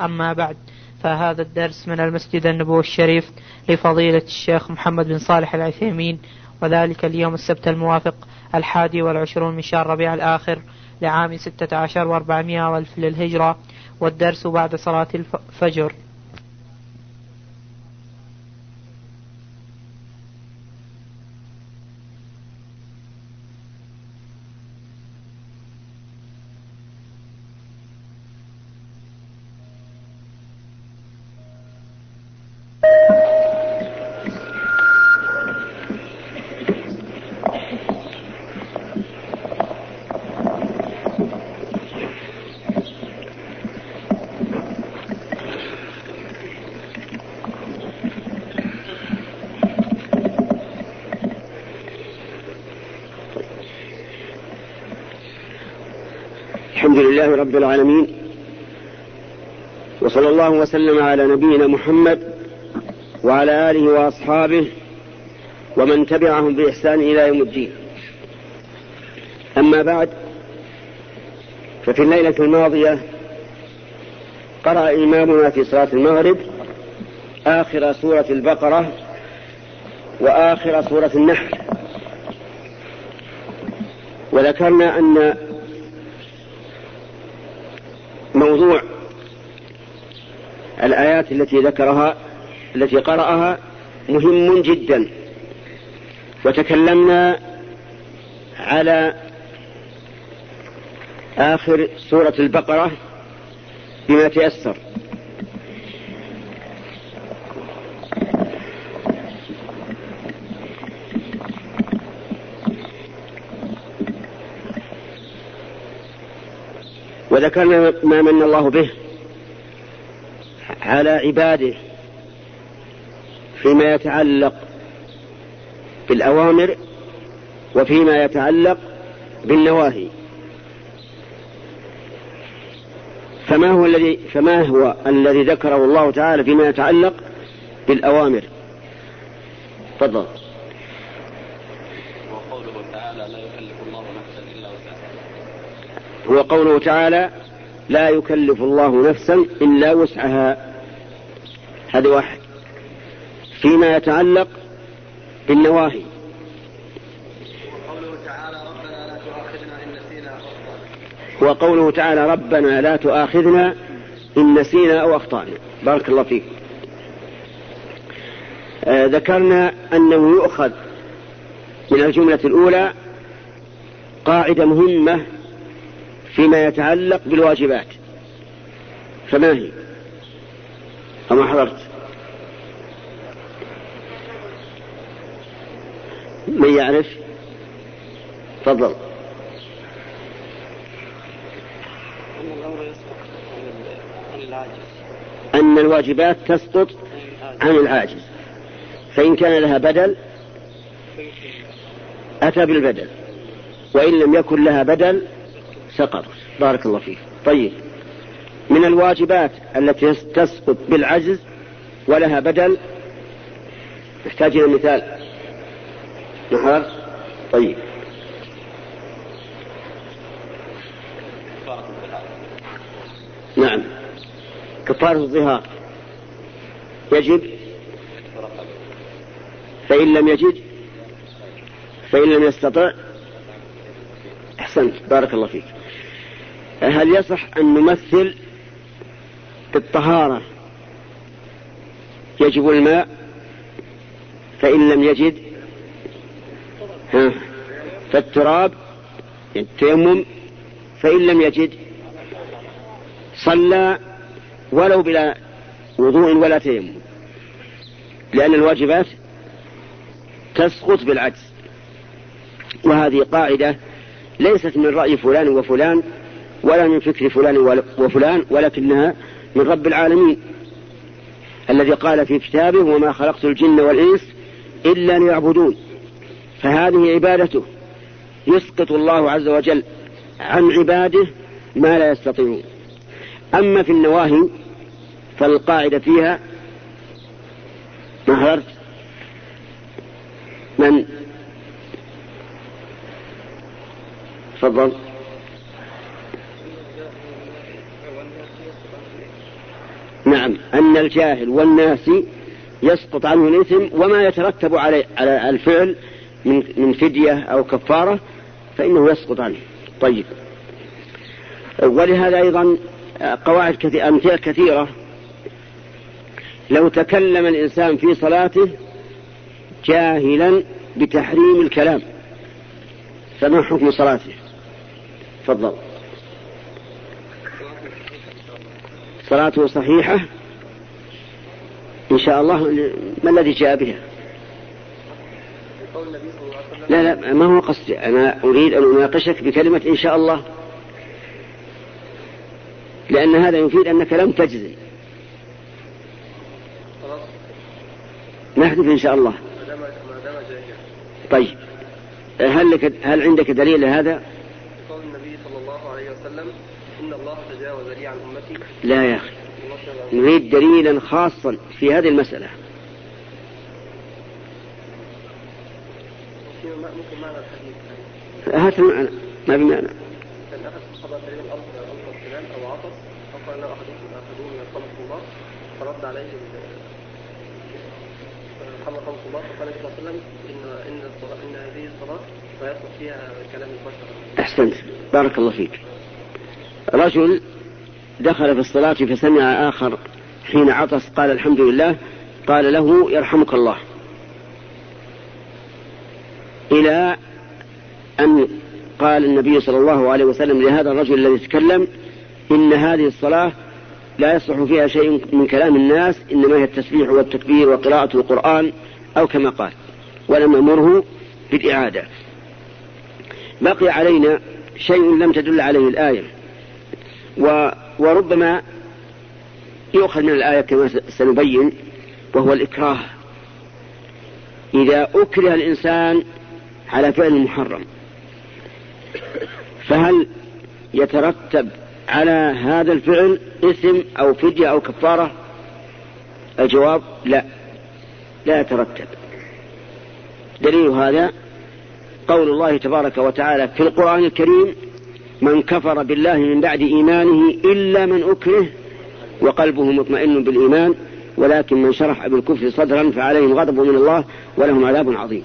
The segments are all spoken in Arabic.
أما بعد فهذا الدرس من المسجد النبوي الشريف لفضيلة الشيخ محمد بن صالح العثيمين وذلك اليوم السبت الموافق الحادي والعشرون من شهر ربيع الآخر لعام ستة عشر وأربعمائة وألف للهجرة والدرس بعد صلاة الفجر لله رب العالمين وصلى الله وسلم على نبينا محمد وعلى آله وأصحابه ومن تبعهم بإحسان إلى يوم الدين. أما بعد ففي الليلة الماضية قرأ إمامنا في صلاة المغرب آخر سورة البقرة وآخر سورة النحل. وذكرنا أن الآيات التي ذكرها التي قرأها مهم جدا. وتكلمنا على آخر سورة البقرة بما تيسر. وذكرنا ما من الله به. على عباده فيما يتعلق بالأوامر وفيما يتعلق بالنواهي. فما هو الذي فما هو الذي ذكره الله تعالى فيما يتعلق بالأوامر؟ تفضل. هو قوله تعالى لا يكلف الله نفسا إلا وسعها. هذا واحد. فيما يتعلق بالنواهي. وقوله تعالى ربنا لا تؤاخذنا إن نسينا أو أخطأنا. بارك الله فيك. آه ذكرنا أنه يؤخذ من الجملة الأولى قاعدة مهمة فيما يتعلق بالواجبات. فما هي؟ أما حضرت من يعرف؟ تفضل. أن الواجبات تسقط عن العاجز. فإن كان لها بدل أتى بالبدل. وإن لم يكن لها بدل سقط بارك الله فيك. طيب. من الواجبات التي تسقط بالعجز ولها بدل. نحتاج إلى مثال نحر طيب. نعم. كفارة الظهار. يجب. فإن لم يجد فإن لم يستطع. أحسنت. بارك الله فيك. هل يصح أن نمثل بالطهارة يجب الماء فإن لم يجد ها فالتراب التيمم فإن لم يجد صلى ولو بلا وضوء ولا تيمم. لأن الواجبات تسقط بالعجز. وهذه قاعدة ليست من رأي فلان وفلان ولا من فكر فلان وفلان ولكنها من رب العالمين الذي قال في كتابه وما خلقت الجن والإنس إلا ليعبدون. فهذه عبادته يسقط الله عز وجل عن عباده ما لا يستطيعون. أما في النواهي فالقاعدة فيها ما حضرت من؟ تفضل. نعم أن الجاهل والناس يسقط عنه الإثم وما يترتب على على الفعل من من فدية أو كفارة فإنه يسقط عنه. طيب. ولهذا أيضا قواعد كثيرة أمثلة كثيرة. لو تكلم الإنسان في صلاته جاهلا بتحريم الكلام فما حكم صلاته؟ تفضل. صلاته صحيحة. إن شاء الله ما الذي جاء بها؟ لا لا ما هو قصدي؟ أنا أريد أن أناقشك بكلمة إن شاء الله. لأن هذا يفيد أنك لم تجزم. نحذف إن شاء الله. طيب. هل لك هل عندك دليل لهذا؟ قول النبي صلى الله عليه وسلم إن الله تجاوز لي عن أمتي. لا يا أخي. نريد دليلا خاصا في هذه المسألة. هات المعنى ما بمعنى فرد عليه محمد صلى الله عليه وسلم الصلاة إن هذه لا يصلح فيها كلام البشر. أحسنت. بارك الله فيك. رجل دخل في الصلاة فسمع آخر حين عطس قال الحمد لله قال له يرحمك الله. إلى أن قال النبي صلى الله عليه وسلم لهذا الرجل الذي تكلم إن هذه الصلاة لا يصلح فيها شيء من كلام الناس إنما هي التسبيح والتكبير وقراءة القرآن أو كما قال ولم أمره بالإعادة. بقي علينا شيء لم تدل عليه الآية. و وربما يؤخذ من الآية كما سنبين وهو الإكراه. إذا أكره الإنسان على فعل محرم فهل يترتب على هذا الفعل اسم أو فدية أو كفارة؟ الجواب لا لا يترتب. دليل هذا قول الله تبارك وتعالى في القرآن الكريم من كفر بالله من بعد إيمانه إلا من أكره وقلبه مطمئن بالإيمان ولكن من شرح بالكفر صدرا فعليهم غضب من الله ولهم عذاب عظيم.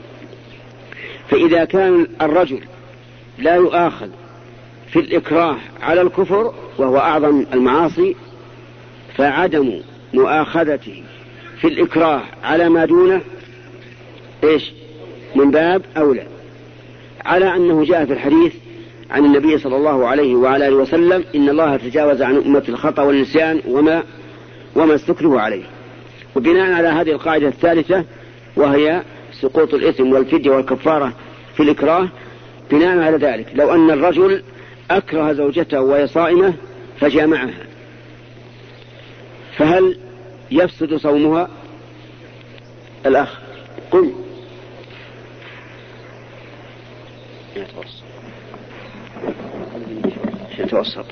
فإذا كان الرجل لا يؤاخذ في الإكراه على الكفر وهو أعظم المعاصي فعدم مؤاخذته في الإكراه على ما دونه إيش؟ من باب أولى. على أنه جاء في الحديث عن النبي صلى الله عليه وعلى آله وسلم إن الله تجاوز عن أمة الخطأ والنسيان وما وما استكره عليه. وبناء على هذه القاعدة الثالثة وهي سقوط الإثم والفدية والكفارة في الإكراه بناء على ذلك. لو أن الرجل أكره زوجته وهي صائمة فجامعها فهل يفسد صومها؟ الأخ قل. يتوسط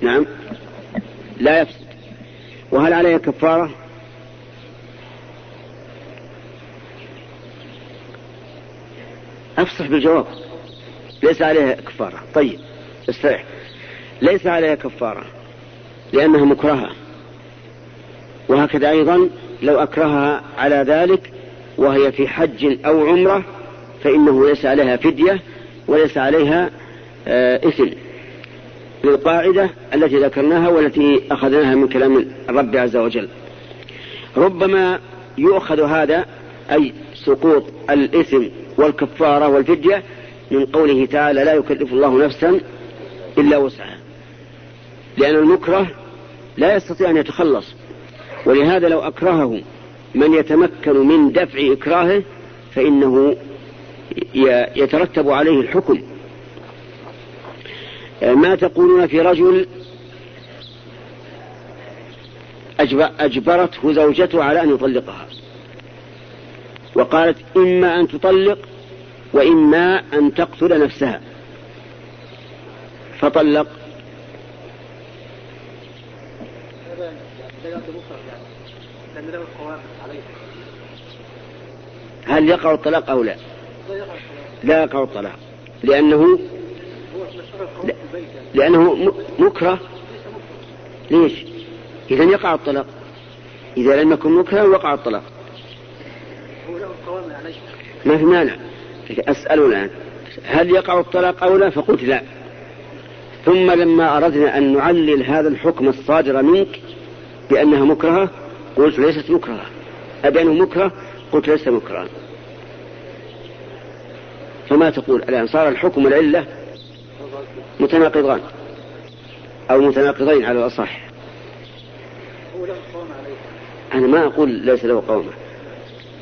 نعم. لا يفسد. وهل عليها كفارة؟ أفصح بالجواب. ليس عليها كفارة. طيب استريح. ليس عليها كفارة. لأنها مكرهة. وهكذا أيضا لو أكرهها على ذلك وهي في حج أو عمرة فإنه ليس عليها فدية وليس عليها آه إثم. للقاعدة التي ذكرناها والتي أخذناها من كلام الرب عز وجل. ربما يؤخذ هذا أي سقوط الإثم والكفارة والفدية من قوله تعالى لا يكلف الله نفسا إلا وسعها لأن المكره لا يستطيع أن يتخلص ولهذا لو أكرهه من يتمكن من دفع إكراهه فإنه يترتب عليه الحكم. ما تقولون في رجل أجبرته زوجته على أن يطلقها. وقالت إما أن تطلق وإما أن تقتل نفسها. فطلق. هل يقع الطلاق أو لا؟ لا يقع الطلاق. لأنه لأنه مكره. ليش؟ إذا يقع الطلاق. إذا لم يكن مكرها وقع الطلاق. ما في مانع. أسأل الآن. هل يقع الطلاق أو لا؟ فقلت لا. ثم لما أردنا أن نعلل هذا الحكم الصادر منك بأنها مكرهة قلت ليست مكرهة. أبينه مكره قلت ليس مكرها فما تقول؟ الآن صار الحكم والعلة متناقضان أو متناقضين على الأصح. أنا ما أقول ليس له قومة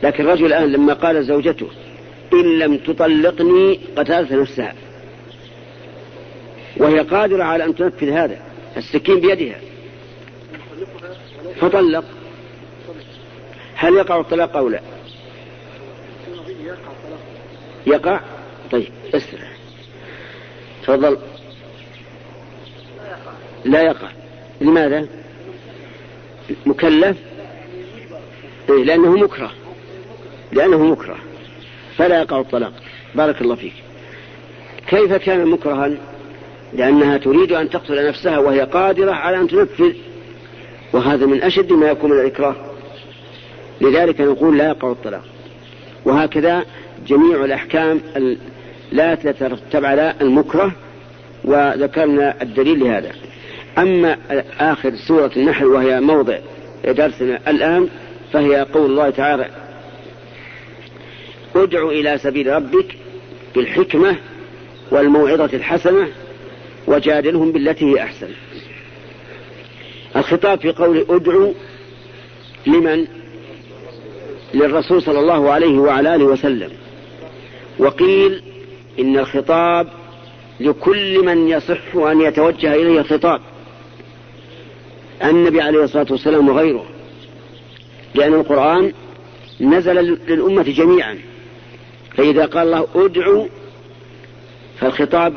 لكن الرجل الآن لما قال زوجته إن لم تطلقني قتلت نفسها وهي قادرة على أن تنفذ هذا السكين بيدها. فطلق. هل يقع الطلاق أو لا؟ يقع؟ طيب اسرع تفضل. لا يقع. لماذا؟ مكلف؟ إيه لأنه مكره. لأنه مكره. فلا يقع الطلاق. بارك الله فيك. كيف كان مكرها؟ لأنها تريد أن تقتل نفسها وهي قادرة على أن تنفذ. وهذا من أشد ما يكون من الإكراه. لذلك نقول لا يقع الطلاق. وهكذا جميع الأحكام لا تترتب على المكره. وذكرنا الدليل لهذا. أما آخر سورة النحل وهي موضع درسنا الآن فهي قول الله تعالى ادع إلى سبيل ربك بالحكمة والموعظة الحسنة وجادلهم بالتي هي أحسن. الخطاب في قول ادعو لمن؟ للرسول صلى الله عليه وعلى آله وسلم. وقيل إن الخطاب لكل من يصح أن يتوجه إليه الخطاب. النبي عليه الصلاة والسلام وغيره. لأن القرآن نزل للأمة جميعا. فإذا قال الله ادعو فالخطاب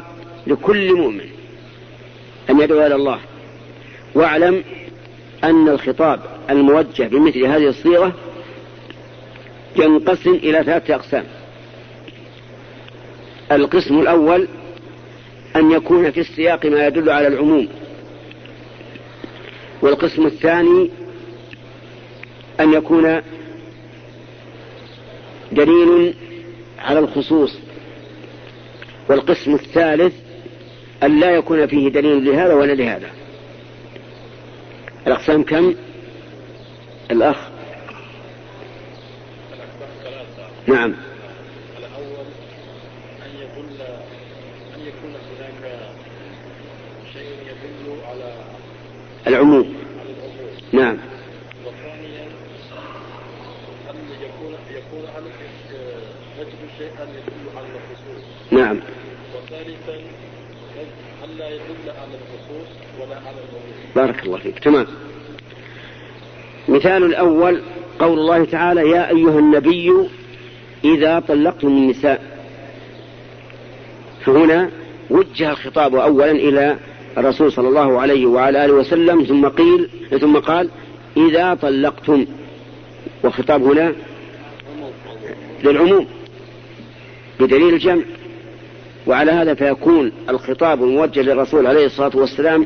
لكل مؤمن أن يدعو إلى الله. واعلم أن الخطاب الموجه بمثل هذه الصيغة ينقسم إلى ثلاثة أقسام. القسم الأول أن يكون في السياق ما يدل على العموم. والقسم الثاني أن يكون دليل على الخصوص. والقسم الثالث أن لا يكون فيه دليل لهذا ولا لهذا. الأقسام كم؟ الأخ؟ نعم الأول أن يدل أن يكون هناك شيء يدل على العموم على العموم نعم وثانيا أن يكون يكون أن نجد شيئا يدل على الخصوص نعم. وثالثا يدل على ولا على العموم بارك الله فيك. تمام. مثال الأول قول الله تعالى يا أيها النبي إذا طلقتم النساء. فهنا وجه الخطاب أولا إلى الرسول صلى الله عليه وعلى آله وسلم ثم قيل ثم قال إذا طلقتم. والخطاب هنا للعموم بدليل الجمع. وعلى هذا فيكون الخطاب الموجه للرسول عليه الصلاة والسلام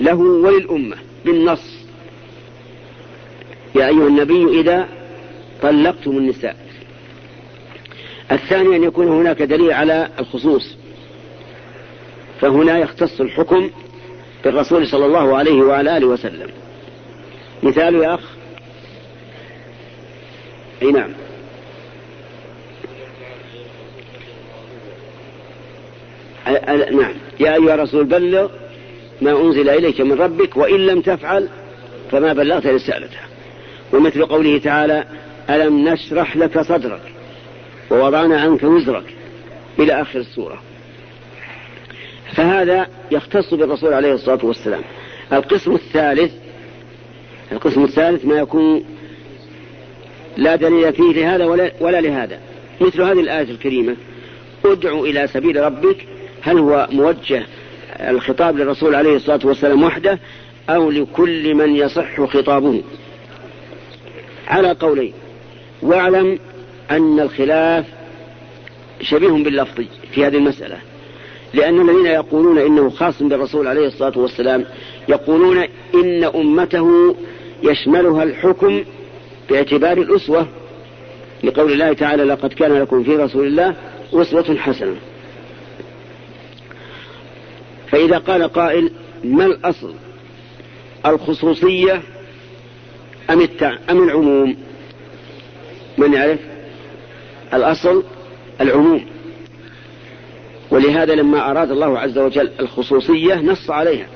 له وللأمة بالنص. يا أيها النبي إذا طلقتم النساء. الثاني أن يكون هناك دليل على الخصوص. فهنا يختص الحكم بالرسول صلى الله عليه وعلى آله وسلم. مثال يا أخ. أي نعم. نعم. يا أيها الرسول بلغ ما أنزل إليك من ربك وإن لم تفعل فما بلغت رسالته. ومثل قوله تعالى ألم نشرح لك صدرك ووضعنا عنك وزرك إلى آخر السورة. فهذا يختص بالرسول عليه الصلاة والسلام. القسم الثالث القسم الثالث ما يكون لا دليل فيه لهذا ولا, ولا لهذا. مثل هذه الآية الكريمة ادعو إلى سبيل ربك هل هو موجه الخطاب للرسول عليه الصلاة والسلام وحده أو لكل من يصح خطابه؟ على قولين. واعلم أن الخلاف شبيه باللفظ في هذه المسألة. لأن الذين يقولون إنه خاص بالرسول عليه الصلاة والسلام يقولون إن أمته يشملها الحكم باعتبار الأسوة. لقول الله تعالى لقد كان لكم في رسول الله أسوة حسنة. فإذا قال قائل ما الأصل؟ الخصوصية أم, التع... أم العموم؟ من يعرف؟ الأصل العموم. ولهذا لما أراد الله عز وجل الخصوصية نص عليها.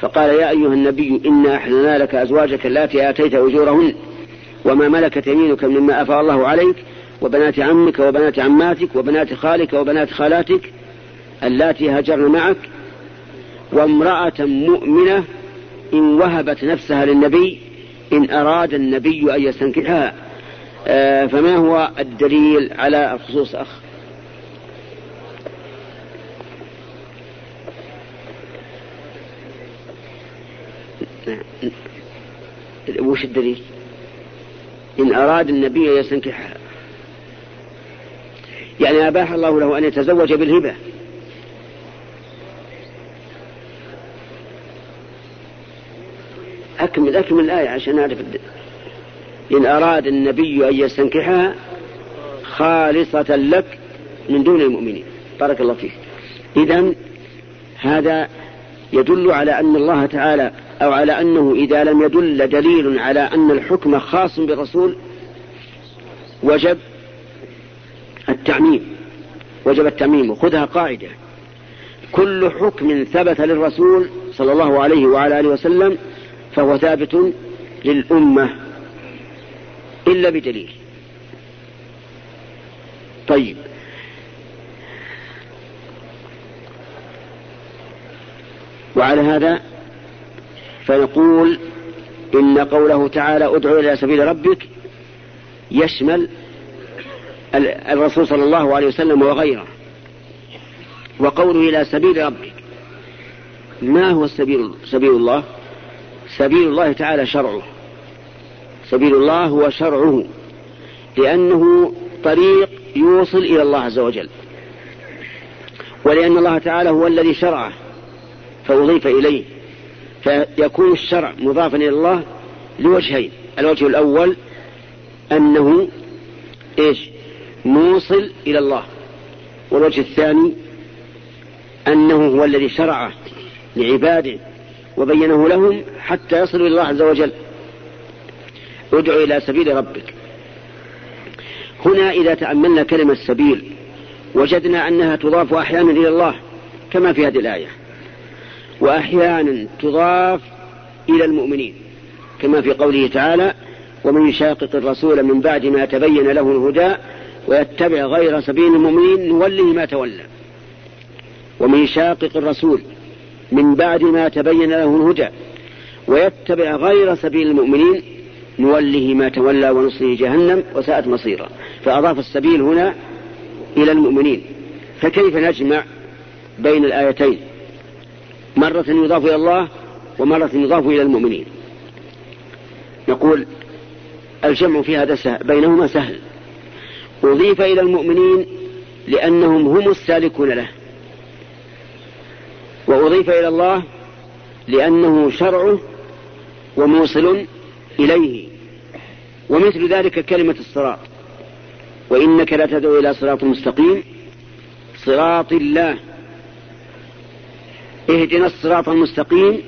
فقال يا أيها النبي إنا أحلنا لك أزواجك التي آتيت أجورهن وما ملكت يمينك مما أفاء الله عليك وبنات عمك وبنات عماتك وبنات خالك وبنات خالاتك اللاتي هاجرن معك وامرأة مؤمنة إن وهبت نفسها للنبي إن أراد النبي أن يستنكحها. آه فما هو الدليل على الخصوص أخ؟ وش الدليل؟ إن أراد النبي أن يستنكحها. يعني أباح الله له أن يتزوج بالهبة. أكمل أكمل الآية عشان أعرف. إن أراد النبي أن يستنكحها خالصة لك من دون المؤمنين. بارك الله فيك. إذا هذا يدل على أن الله تعالى أو على أنه إذا لم يدل دليل على أن الحكم خاص بالرسول وجب التعميم وجب التعميم وخذها قاعدة. كل حكم ثبت للرسول صلى الله عليه وعلى آله وسلم فهو ثابت للأمة إلا بدليل. طيب. وعلى هذا فنقول إن قوله تعالى ادعو إلى سبيل ربك يشمل الرسول صلى الله عليه وسلم وغيره وقوله إلى سبيل ربك. ما هو السبيل سبيل الله؟ سبيل الله تعالى شرعه. سبيل الله هو شرعه لأنه طريق يوصل إلى الله عز وجل. ولأن الله تعالى هو الذي شرعه. فأضيف إليه. فيكون الشرع مضافا إلى الله لوجهين. الوجه الأول أنه إيش؟ موصل إلى الله. والوجه الثاني أنه هو الذي شرعه لعباده وبينه لهم حتى يصلوا إلى الله عز وجل. ادع إلى سبيل ربك. هنا إذا تأملنا كلمة سبيل وجدنا أنها تضاف أحيانا إلى الله كما في هذه الآية. وأحيانا تضاف إلى المؤمنين كما في قوله تعالى ومن يشاقق الرسول من بعد ما تبين له الهدى ويتبع غير سبيل المؤمنين نوله ما تولى. ومن يشاقق الرسول من بعد ما تبين له الهدى ويتبع غير سبيل المؤمنين نوله ما تولى ونصله جهنم وساءت مصيرا. فأضاف السبيل هنا إلى المؤمنين. فكيف نجمع بين الآيتين؟ مرة يضاف إلى الله ومرة يضاف إلى المؤمنين. نقول الجمع في هذا سهل بينهما سهل. أضيف إلى المؤمنين لأنهم هم السالكون له. وأضيف إلى الله لأنه شرعه وموصل إليه. ومثل ذلك كلمة الصراط. وإنك لا تدعو إلى صراط مستقيم. صراط الله. اهدنا الصراط المستقيم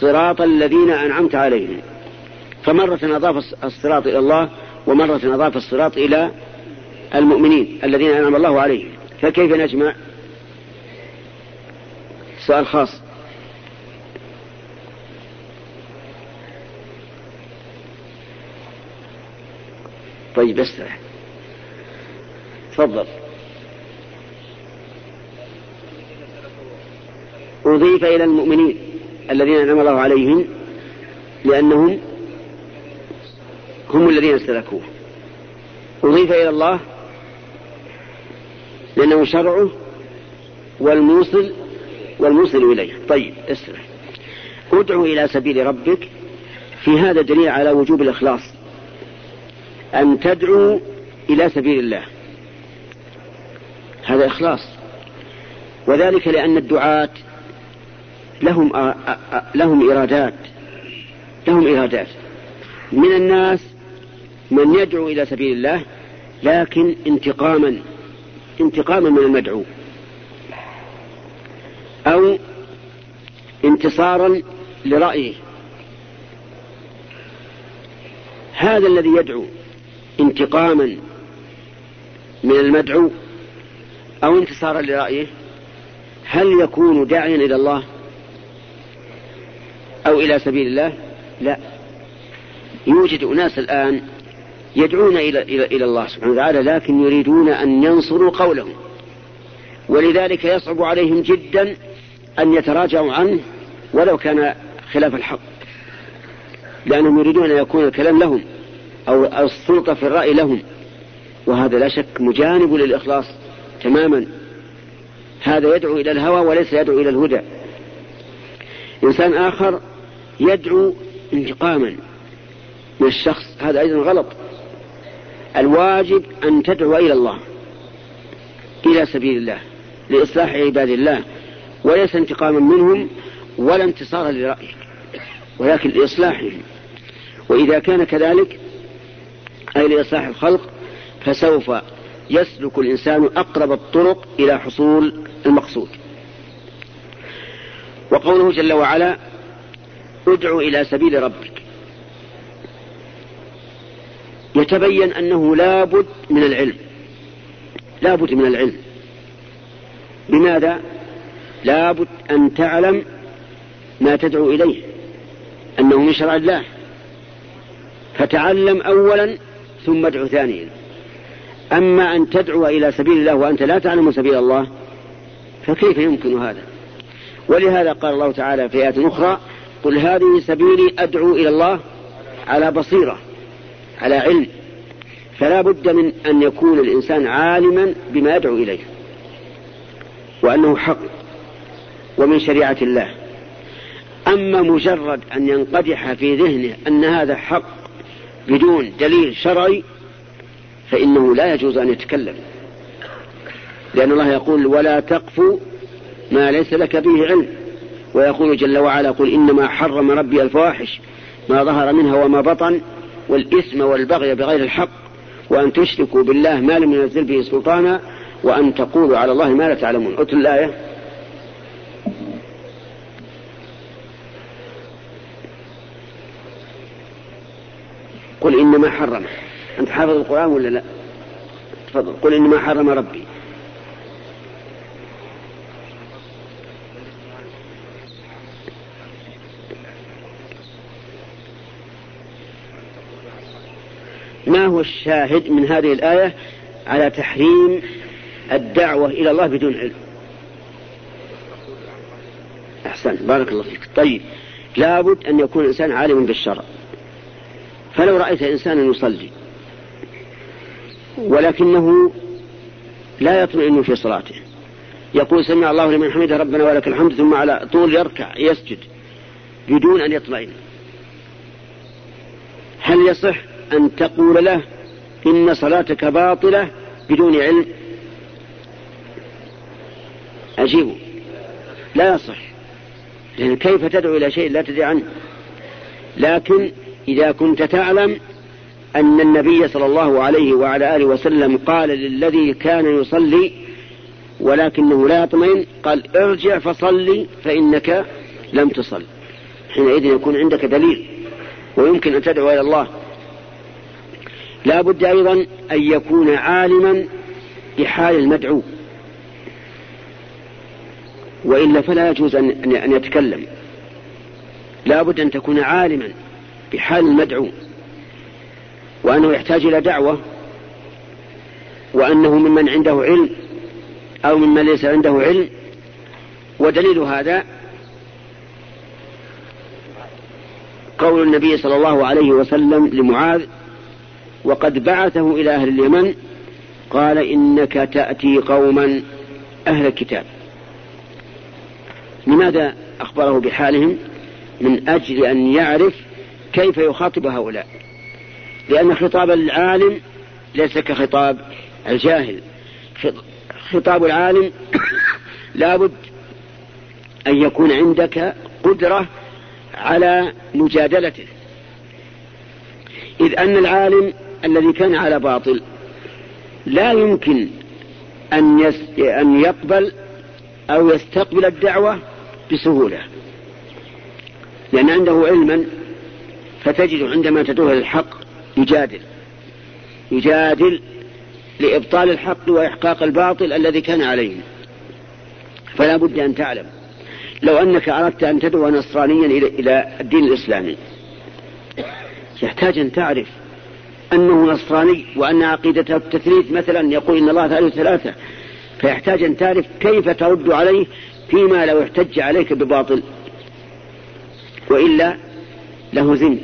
صراط الذين أنعمت عليهم. فمرة أضاف الصراط إلى الله ومرة أضاف الصراط إلى المؤمنين الذين أنعم الله عليهم. فكيف نجمع؟ سؤال خاص. طيب استرح تفضل. أضيف إلى المؤمنين الذين أنعم الله عليهم لأنهم هم الذين سلكوه أضيف إلى الله لأنه شرعه والموصل والموصل إليه. طيب اسمع ادعو إلى سبيل ربك في هذا دليل على وجوب الإخلاص. أن تدعو إلى سبيل الله. هذا إخلاص. وذلك لأن الدعاة لهم لهم إرادات لهم إرادات من الناس من يدعو إلى سبيل الله لكن انتقاما انتقاما من المدعو. أو انتصارا لرأيه. هذا الذي يدعو انتقاما من المدعو أو انتصارا لرأيه هل يكون داعيا إلى الله؟ أو إلى سبيل الله؟ لا. يوجد أناس الآن يدعون إلى, إلى, إلى الله سبحانه وتعالى لكن يريدون أن ينصروا قولهم. ولذلك يصعب عليهم جدا أن يتراجعوا عنه ولو كان خلاف الحق. لأنهم يريدون أن يكون الكلام لهم أو السلطة في الرأي لهم. وهذا لا شك مجانب للإخلاص تماما. هذا يدعو إلى الهوى وليس يدعو إلى الهدى. إنسان آخر يدعو انتقاما من الشخص. هذا أيضا غلط. الواجب أن تدعو إلى الله إلى سبيل الله لإصلاح عباد الله وليس انتقاما منهم ولا انتصارا لرأيك ولكن لإصلاحهم. وإذا كان كذلك أي لإصلاح الخلق فسوف يسلك الإنسان أقرب الطرق إلى حصول المقصود. وقوله جل وعلا ادع إلى سبيل ربك. يتبين أنه لابد من العلم. لابد من العلم. لماذا لابد أن تعلم ما تدعو إليه. أنه من شرع الله. فتعلم أولا ثم ادعو ثانيا. أما أن تدعو إلى سبيل الله وأنت لا تعلم سبيل الله فكيف يمكن هذا؟ ولهذا قال الله تعالى في آية أخرى قل هذه سبيلي أدعو إلى الله على بصيرة على علم. فلا بد من أن يكون الإنسان عالما بما يدعو إليه وأنه حق ومن شريعة الله. أما مجرد أن ينقدح في ذهنه أن هذا حق بدون دليل شرعي فإنه لا يجوز أن يتكلم. لأن الله يقول ولا تقف ما ليس لك به علم. ويقول جل وعلا قل إنما حرم ربي الفواحش ما ظهر منها وما بطن والإثم والبغي بغير الحق وأن تشركوا بالله ما لم ينزل به سلطانا وأن تقولوا على الله ما لا تعلمون. أتل الآية. قل إنما حرم. أنت حافظ القرآن ولا لا؟ تفضل. قل إنما حرم ربي. ما هو الشاهد من هذه الآية على تحريم الدعوة إلى الله بدون علم؟ أحسن بارك الله فيك. طيب لابد أن يكون الإنسان عالما بالشرع. فلو رأيت إنسانا يصلي ولكنه لا يطمئن في صلاته يقول سمع الله لمن حمده ربنا ولك الحمد ثم على طول يركع يسجد بدون أن يطمئن هل يصح؟ أن تقول له إن صلاتك باطلة بدون علم. أجيبه لا يصح. لأن كيف تدعو إلى شيء لا تدري عنه. لكن إذا كنت تعلم أن النبي صلى الله عليه وعلى آله وسلم قال للذي كان يصلي ولكنه لا يطمئن قال ارجع فصلي فإنك لم تصل. حينئذ يكون عندك دليل ويمكن أن تدعو إلى الله. لا بد أيضا أن يكون عالما بحال المدعو. وإلا فلا يجوز أن يتكلم. لا بد أن تكون عالما بحال المدعو. وأنه يحتاج إلى دعوة. وأنه ممن عنده علم أو ممن ليس عنده علم. ودليل هذا قول النبي صلى الله عليه وسلم لمعاذ وقد بعثه إلى أهل اليمن قال إنك تأتي قوما أهل الكتاب. لماذا أخبره بحالهم؟ من أجل أن يعرف كيف يخاطب هؤلاء. لأن خطاب العالم ليس كخطاب الجاهل. خطاب العالم لابد أن يكون عندك قدرة على مجادلته. إذ أن العالم الذي كان على باطل. لا يمكن أن, يس... أن يقبل أو يستقبل الدعوة بسهولة. لأن عنده علما فتجد عندما تدعو للحق يجادل. يجادل لإبطال الحق وإحقاق الباطل الذي كان عليه. فلا بد أن تعلم. لو أنك أردت أن تدعو نصرانيا إلى الدين الإسلامي يحتاج أن تعرف أنه نصراني وأن عقيدته التثليث مثلا يقول إن الله ثالث ثلاثة فيحتاج أن تعرف كيف ترد عليه فيما لو احتج عليك بباطل. وإلا لهزمت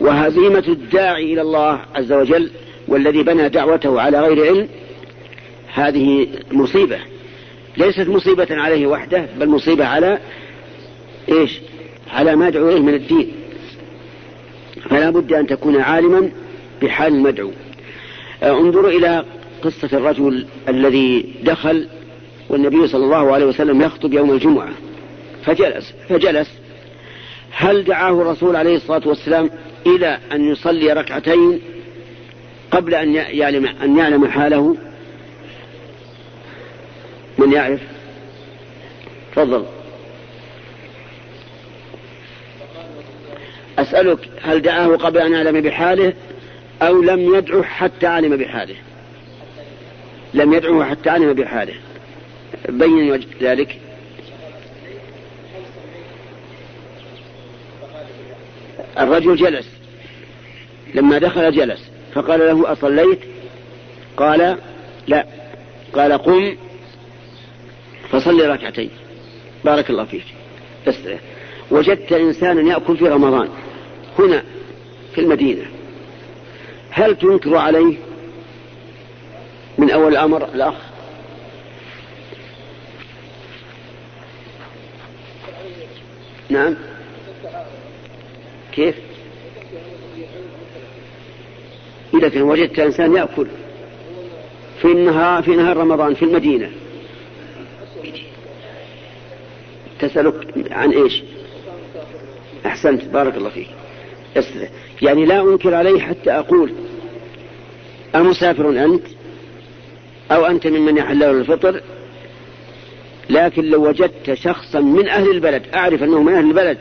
وهزيمة الداعي إلى الله عز وجل والذي بنى دعوته على غير علم هذه مصيبة. ليست مصيبة عليه وحده بل مصيبة على إيش؟ على ما يدعو إليه من الدين. فلا بد أن تكون عالما بحال المدعو. آه، انظروا إلى قصة الرجل الذي دخل والنبي صلى الله عليه وسلم يخطب يوم الجمعة. فجلس فجلس. هل دعاه الرسول عليه الصلاة والسلام إلى أن يصلي ركعتين قبل أن يعلم أن يعلم حاله؟ من يعرف؟ تفضل. أسألك هل دعاه قبل أن يعلم بحاله أو لم يدعه حتى علم بحاله؟ لم يدعه حتى علم بحاله. بين ذلك. الرجل جلس. لما دخل جلس. فقال له أصليت؟ قال لا. قال قم. فصلي ركعتين. بارك الله فيك. بس وجدت إنسانا يأكل في رمضان هنا في المدينة. هل تنكر عليه من أول الأمر الأخ؟ نعم. كيف؟ إذا كان وجدت إنسان يأكل في النهار في نهار رمضان في المدينة. تسألك عن إيش؟ أحسنت بارك الله فيك. يعني لا أنكر عليه حتى أقول أمسافر أنت أو أنت ممن يحل الفطر لكن لو وجدت شخصا من أهل البلد أعرف أنه من أهل البلد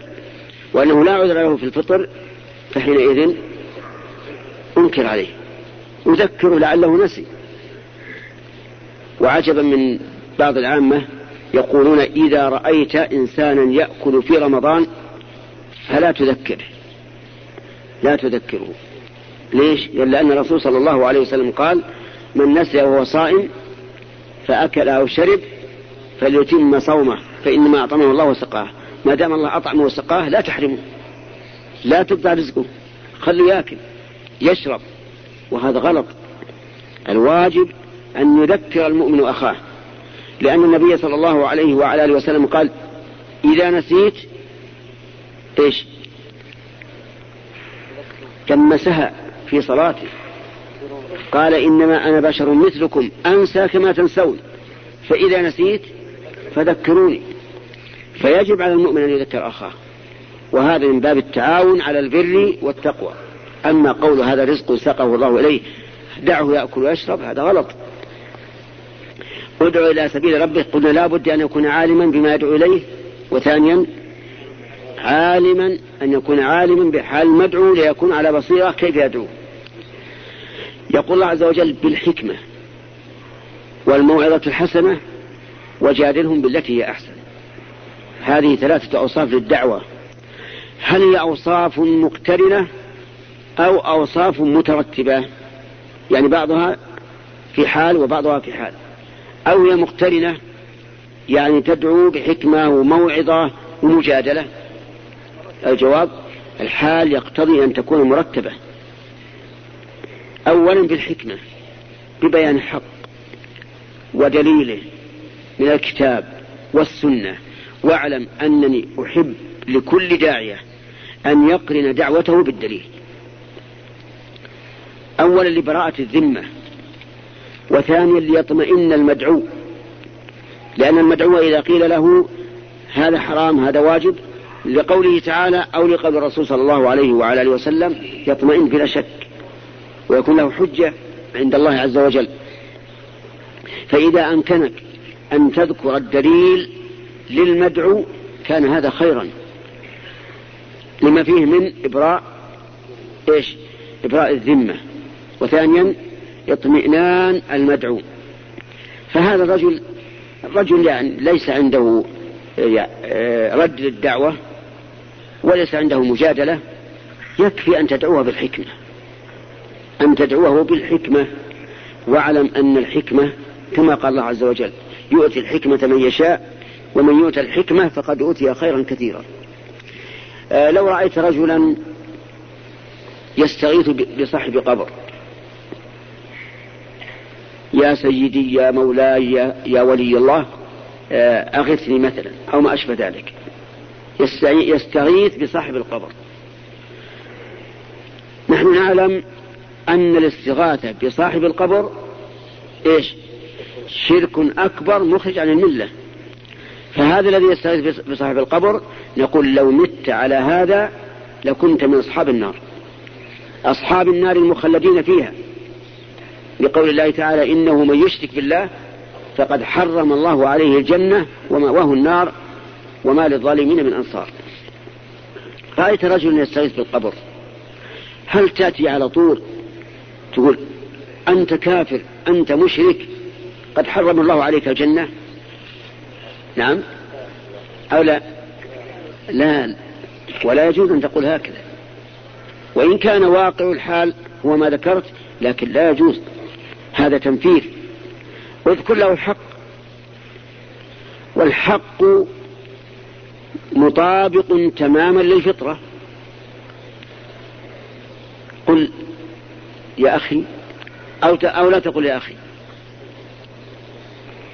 وأنه لا عذر له في الفطر فحينئذ أنكر عليه. أذكره لعله نسي. وعجبا من بعض العامة يقولون إذا رأيت إنسانا يأكل في رمضان فلا تذكره لا تذكره. ليش؟ لأن الرسول صلى الله عليه وسلم قال من نسي وهو صائم فأكل أو شرب فليتم صومه فإنما أطعمه الله وسقاه. ما دام الله أطعمه وسقاه لا تحرمه. لا تقطع رزقه. خليه ياكل يشرب وهذا غلط. الواجب أن يذكر المؤمن أخاه لأن النبي صلى الله عليه وعلى آله وسلم قال إذا نسيت إيش؟ كمسها في صلاته قال إنما أنا بشر مثلكم أنسى كما تنسون. فإذا نسيت فذكروني. فيجب على المؤمن أن يذكر أخاه. وهذا من باب التعاون على البر والتقوى. أما قول هذا رزق سقه الله إليه دعه يأكل ويشرب هذا غلط. ادعو إلى سبيل ربك قلنا لا بد أن يكون عالما بما يدعو إليه وثانيا عالما أن يكون عالما بحال المدعو ليكون على بصيرة كيف يدعو. يقول الله عز وجل بالحكمة والموعظة الحسنة وجادلهم بالتي هي أحسن. هذه ثلاثة أوصاف للدعوة. هل هي أوصاف مقترنة أو أوصاف مترتبة؟ يعني بعضها في حال وبعضها في حال. أو هي مقترنة يعني تدعو بحكمة وموعظة ومجادلة. الجواب الحال يقتضي أن تكون مرتبة. أولا بالحكمة ببيان الحق ودليله من الكتاب والسنة. واعلم أنني أحب لكل داعية أن يقرن دعوته بالدليل. أولا لبراءة الذمة وثانيا ليطمئن المدعو. لأن المدعو إذا قيل له هذا حرام هذا واجب لقوله تعالى أو لقول الرسول صلى الله عليه وعلى آله وسلم يطمئن بلا شك ويكون له حجة عند الله عز وجل. فإذا أمكنك أن تذكر الدليل للمدعو كان هذا خيرا. لما فيه من إبراء إيش؟ إبراء الذمة. وثانيا اطمئنان المدعو. فهذا الرجل رجل يعني ليس عنده آه، رد للدعوة. وليس عنده مجادلة يكفي أن تدعوه بالحكمة. أن تدعوه بالحكمة واعلم أن الحكمة كما قال الله عز وجل يؤتي الحكمة من يشاء ومن يؤتى الحكمة فقد أوتي خيرا كثيرا. آه لو رأيت رجلا يستغيث بصاحب قبر يا سيدي يا مولاي يا, ولي الله آه أغثني مثلا أو ما أشبه ذلك. يستغيث بصاحب القبر. نحن نعلم أن الاستغاثة بصاحب القبر إيش؟ شرك أكبر مخرج عن الملة. فهذا الذي يستغيث بصاحب القبر نقول لو مت على هذا لكنت من أصحاب النار. أصحاب النار المخلدين فيها. لقول الله تعالى إنه من يشرك بالله فقد حرم الله عليه الجنة ومأواه النار وما للظالمين من أنصار. رأيت رجل يستغيث بالقبر. هل تأتي على طول؟ تقول أنت كافر أنت مشرك قد حرم الله عليك الجنة. نعم. أو لا؟ لا ولا يجوز أن تقول هكذا. وإن كان واقع الحال هو ما ذكرت لكن لا يجوز. هذا تنفير واذكر له الحق. والحق مطابق تماما للفطرة. قل يا أخي أو, أو لا تقل يا أخي.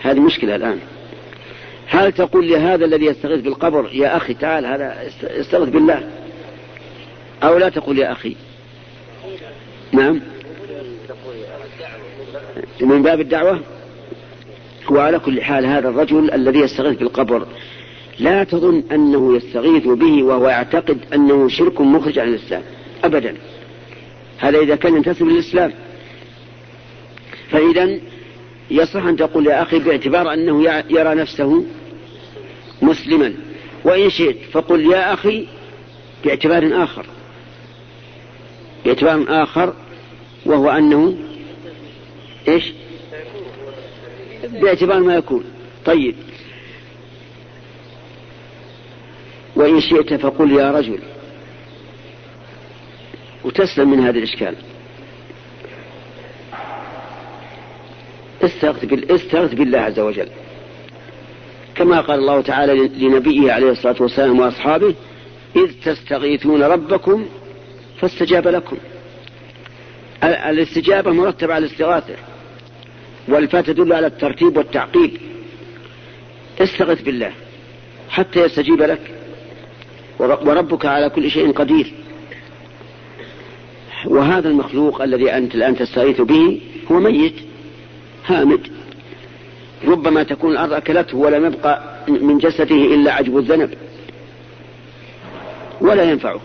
هذه مشكلة الآن. هل تقول لهذا الذي يستغيث بالقبر يا أخي تعال هذا يستغيث بالله. أو لا تقول يا أخي. نعم. من باب الدعوة وعلى كل حال هذا الرجل الذي يستغيث بالقبر. لا تظن أنه يستغيث به وهو يعتقد أنه شرك مخرج عن الإسلام. أبدا. هذا إذا كان ينتسب للإسلام. فإذا يصح أن تقول يا أخي باعتبار أنه يرى نفسه مسلما. وإن شئت فقل يا أخي باعتبار آخر. باعتبار آخر وهو أنه إيش؟ باعتبار ما يكون. طيب. وإن شئت فقل يا رجل. وتسلم من هذا الإشكال. استغث بالله عز وجل. كما قال الله تعالى لنبيه عليه الصلاة والسلام وأصحابه إذ تستغيثون ربكم فاستجاب لكم. الاستجابة مرتبة على الاستغاثة والفاء تدل على الترتيب والتعقيب. استغث بالله حتى يستجيب لك. وربك على كل شيء قدير. وهذا المخلوق الذي أنت الآن تستغيث به هو ميت هامد. ربما تكون الأرض أكلته ولم يبقى من جسده إلا عجب الذنب. ولا ينفعك.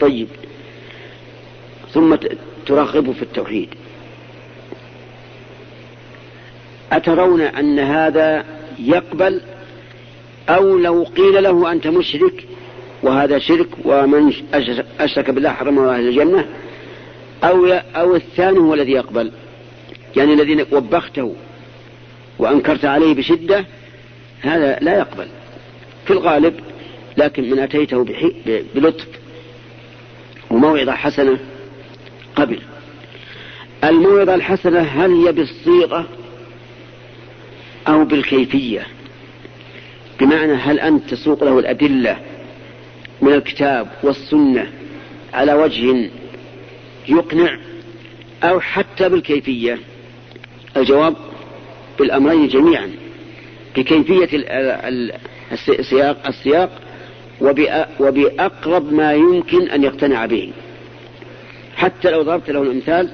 طيب. ثم ترغب في التوحيد. أترون أن هذا يقبل أو لو قيل له أنت مشرك وهذا شرك ومن أشرك بالله حرم الله الجنة أو أو الثاني هو الذي يقبل. يعني الذي وبخته وأنكرت عليه بشدة هذا لا يقبل. في الغالب لكن من أتيته بلطف وموعظة حسنة قبل. الموعظة الحسنة هل هي بالصيغة أو بالكيفية؟ بمعنى هل أنت تسوق له الأدلة من الكتاب والسنة على وجه يقنع أو حتى بالكيفية؟ الجواب بالأمرين جميعا بكيفية السياق, السياق وبأقرب ما يمكن أن يقتنع به. حتى لو ضربت له الأمثال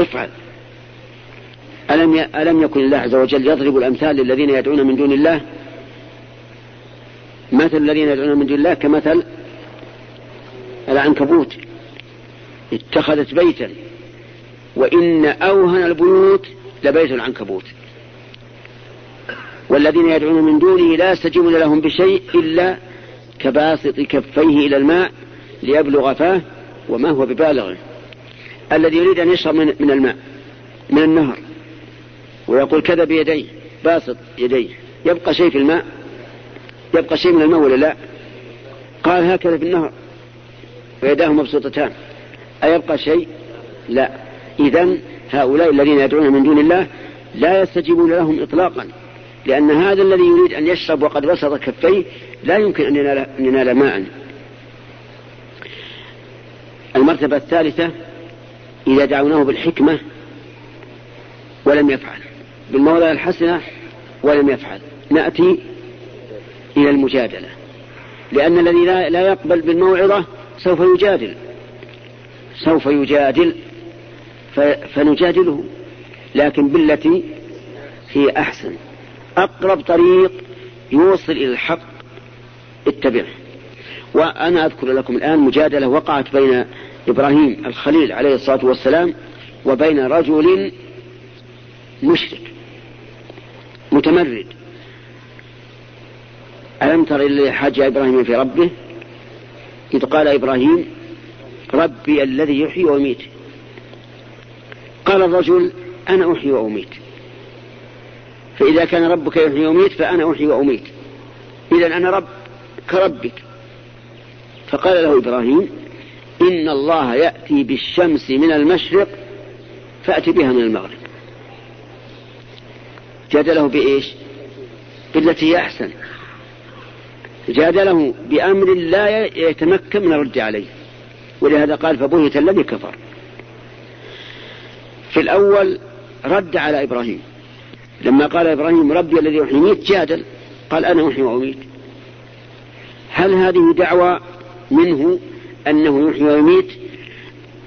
افعل. ألم ألم يكن الله عز وجل يضرب الأمثال للذين يدعون من دون الله؟ مثل الذين يدعون من دون الله كمثل العنكبوت. اتخذت بيتا. وإن أوهن البيوت لبيت العنكبوت. والذين يدعون من دونه لا يستجيبون لهم بشيء إلا كباسط كفيه إلى الماء ليبلغ فاه وما هو ببالغه. الذي يريد أن يشرب من, من الماء من النهر. ويقول كذا بيديه باسط يديه. يبقى شيء في الماء يبقى شيء من الماء ولا لا؟ قال هكذا في النهر ويداه مبسوطتان. أيبقى شيء؟ لا. إذا هؤلاء الذين يدعون من دون الله لا يستجيبون لهم إطلاقا لأن هذا الذي يريد أن يشرب وقد بسط كفيه لا يمكن أن ينال, أن ينال ماء. المرتبة الثالثة إذا دعوناه بالحكمة ولم يفعل. بالموضع الحسنة ولم يفعل. نأتي إلى المجادلة. لأن الذي لا يقبل بالموعظة سوف يجادل. سوف يجادل فنجادله. لكن بالتي هي أحسن. أقرب طريق يوصل إلى الحق اتبعه. وأنا أذكر لكم الآن مجادلة وقعت بين إبراهيم الخليل عليه الصلاة والسلام وبين رجل مشرك متمرد. ألم تر إلى حاج إبراهيم في ربه؟ إذ قال إبراهيم ربي الذي يحيي ويميت. قال الرجل أنا أحيي وأميت. فإذا كان ربك يحيي ويميت فأنا أحيي وأميت. إذا أنا رب كربك. فقال له إبراهيم إن الله يأتي بالشمس من المشرق فأتي بها من المغرب. جادله بإيش؟ بالتي أحسن. جادله بأمر لا يتمكن من الرد عليه. ولهذا قال فبهت الذي كفر. في الأول رد على إبراهيم. لما قال إبراهيم ربي الذي يحيي ويميت جادل قال أنا أحيي وأميت. هل هذه دعوة منه أنه يحيي ويميت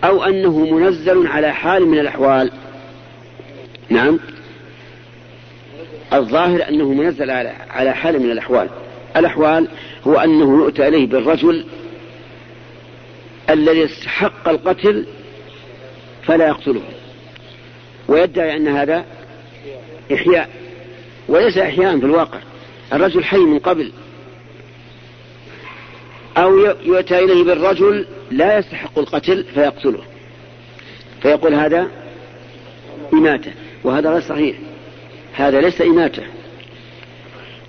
أو أنه منزل على حال من الأحوال؟ نعم. الظاهر أنه منزل على حال من الأحوال. الأحوال هو أنه يؤتى إليه بالرجل الذي استحق القتل فلا يقتله. ويدعي أن هذا إحياء وليس إحياء في الواقع. الرجل حي من قبل. أو يؤتى إليه بالرجل لا يستحق القتل فيقتله. فيقول هذا إماتة وهذا غير صحيح. هذا ليس إماتة.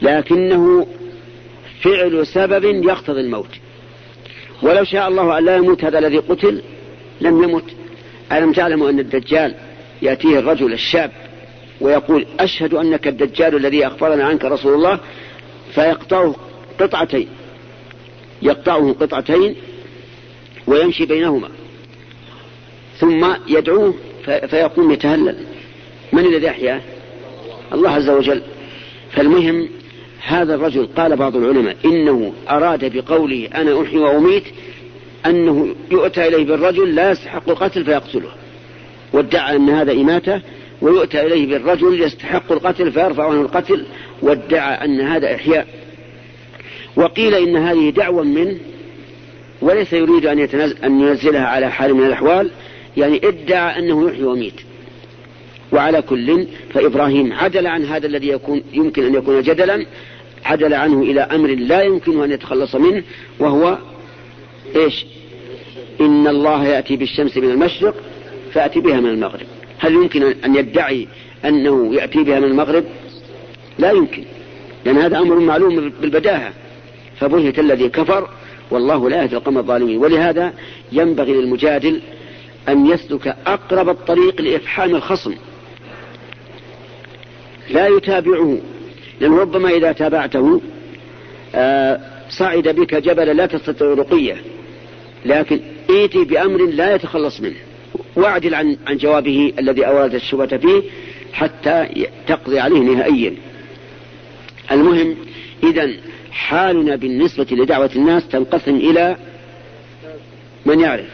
لكنه فعل سبب يقتضي الموت. ولو شاء الله أن لا يموت هذا الذي قتل لم يمت. ألم تعلموا أن الدجال يأتيه الرجل الشاب ويقول أشهد أنك الدجال الذي أخبرنا عنك رسول الله فيقطعه قطعتين. يقطعه قطعتين ويمشي بينهما. ثم يدعوه فيقوم يتهلل. من الذي أحياه؟ الله عز وجل. فالمهم هذا الرجل قال بعض العلماء إنه أراد بقوله أنا أحيي وأميت أنه يؤتى إليه بالرجل لا يستحق القتل فيقتله وادعى أن هذا إماتة ويؤتى إليه بالرجل يستحق القتل فيرفع عنه القتل وادعى أن هذا إحياء. وقيل إن هذه دعوة منه وليس يريد أن, أن ينزلها على حال من الأحوال يعني ادعى أنه يحيي ويميت. وعلى كل فإبراهيم عدل عن هذا الذي يكون يمكن أن يكون جدلا عدل عنه إلى أمر لا يمكن أن يتخلص منه وهو إيش؟ إن الله يأتي بالشمس من المشرق فأتي بها من المغرب. هل يمكن أن يدعي أنه يأتي بها من المغرب؟ لا يمكن لأن هذا أمر معلوم بالبداهة. فبهت الذي كفر والله لا يهدي القوم الظالمين. ولهذا ينبغي للمجادل أن يسلك أقرب الطريق لإفحام الخصم. لا يتابعه لأنه ربما إذا تابعته آه صعد بك جبلا لا تستطيع رقية. لكن ائتي بأمر لا يتخلص منه. واعدل عن, عن جوابه الذي أورد الشبهة فيه حتى تقضي عليه نهائيا. المهم إذا حالنا بالنسبة لدعوة الناس تنقسم إلى من يعرف.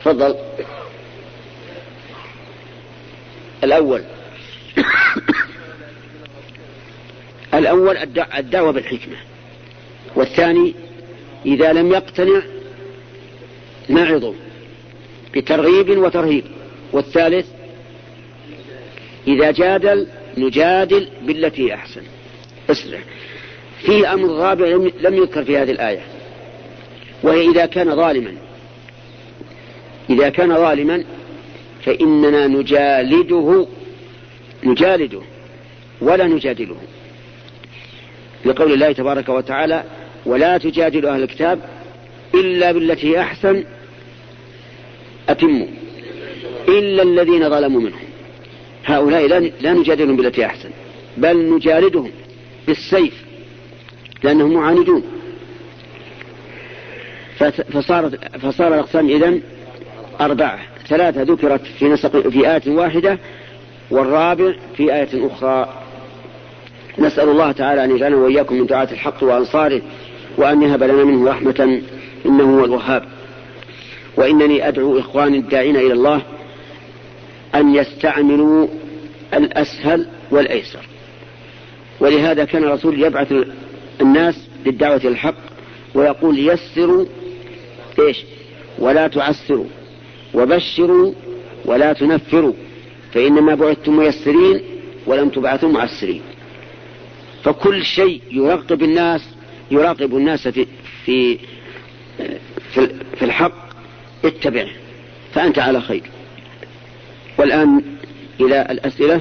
تفضل. الأول. الأول الدعوة بالحكمة والثاني إذا لم يقتنع نعظه بترغيب وترهيب والثالث إذا جادل نجادل بالتي أحسن. اسرع. في أمر رابع لم يذكر في هذه الآية وهي إذا كان ظالما. إذا كان ظالما فإننا نجالده نجالده ولا نجادله. لقول الله تبارك وتعالى ولا تجادل أهل الكتاب إلا بالتي أحسن أتموا. إلا الذين ظلموا منهم. هؤلاء لا نجادلهم بالتي أحسن بل نجالدهم بالسيف لأنهم معاندون. فصارت فصار الأقسام إذن أربعة. ثلاثة ذكرت في نسق في آية واحدة والرابع في آية أخرى نسأل الله تعالى أن يجعلنا وإياكم من دعاة الحق وأنصاره وأن يهب لنا منه رحمة إنه هو الوهاب. وإنني أدعو إخواني الداعين إلى الله أن يستعملوا الأسهل والأيسر. ولهذا كان الرسول يبعث الناس للدعوة إلى الحق ويقول يسروا إيش؟ ولا تعسروا وبشروا ولا تنفروا. فإنما بعثتم ميسرين ولم تبعثوا معسرين. فكل شيء يرغب الناس يراقب الناس في في في الحق اتبعه فأنت على خير. والآن إلى الأسئلة.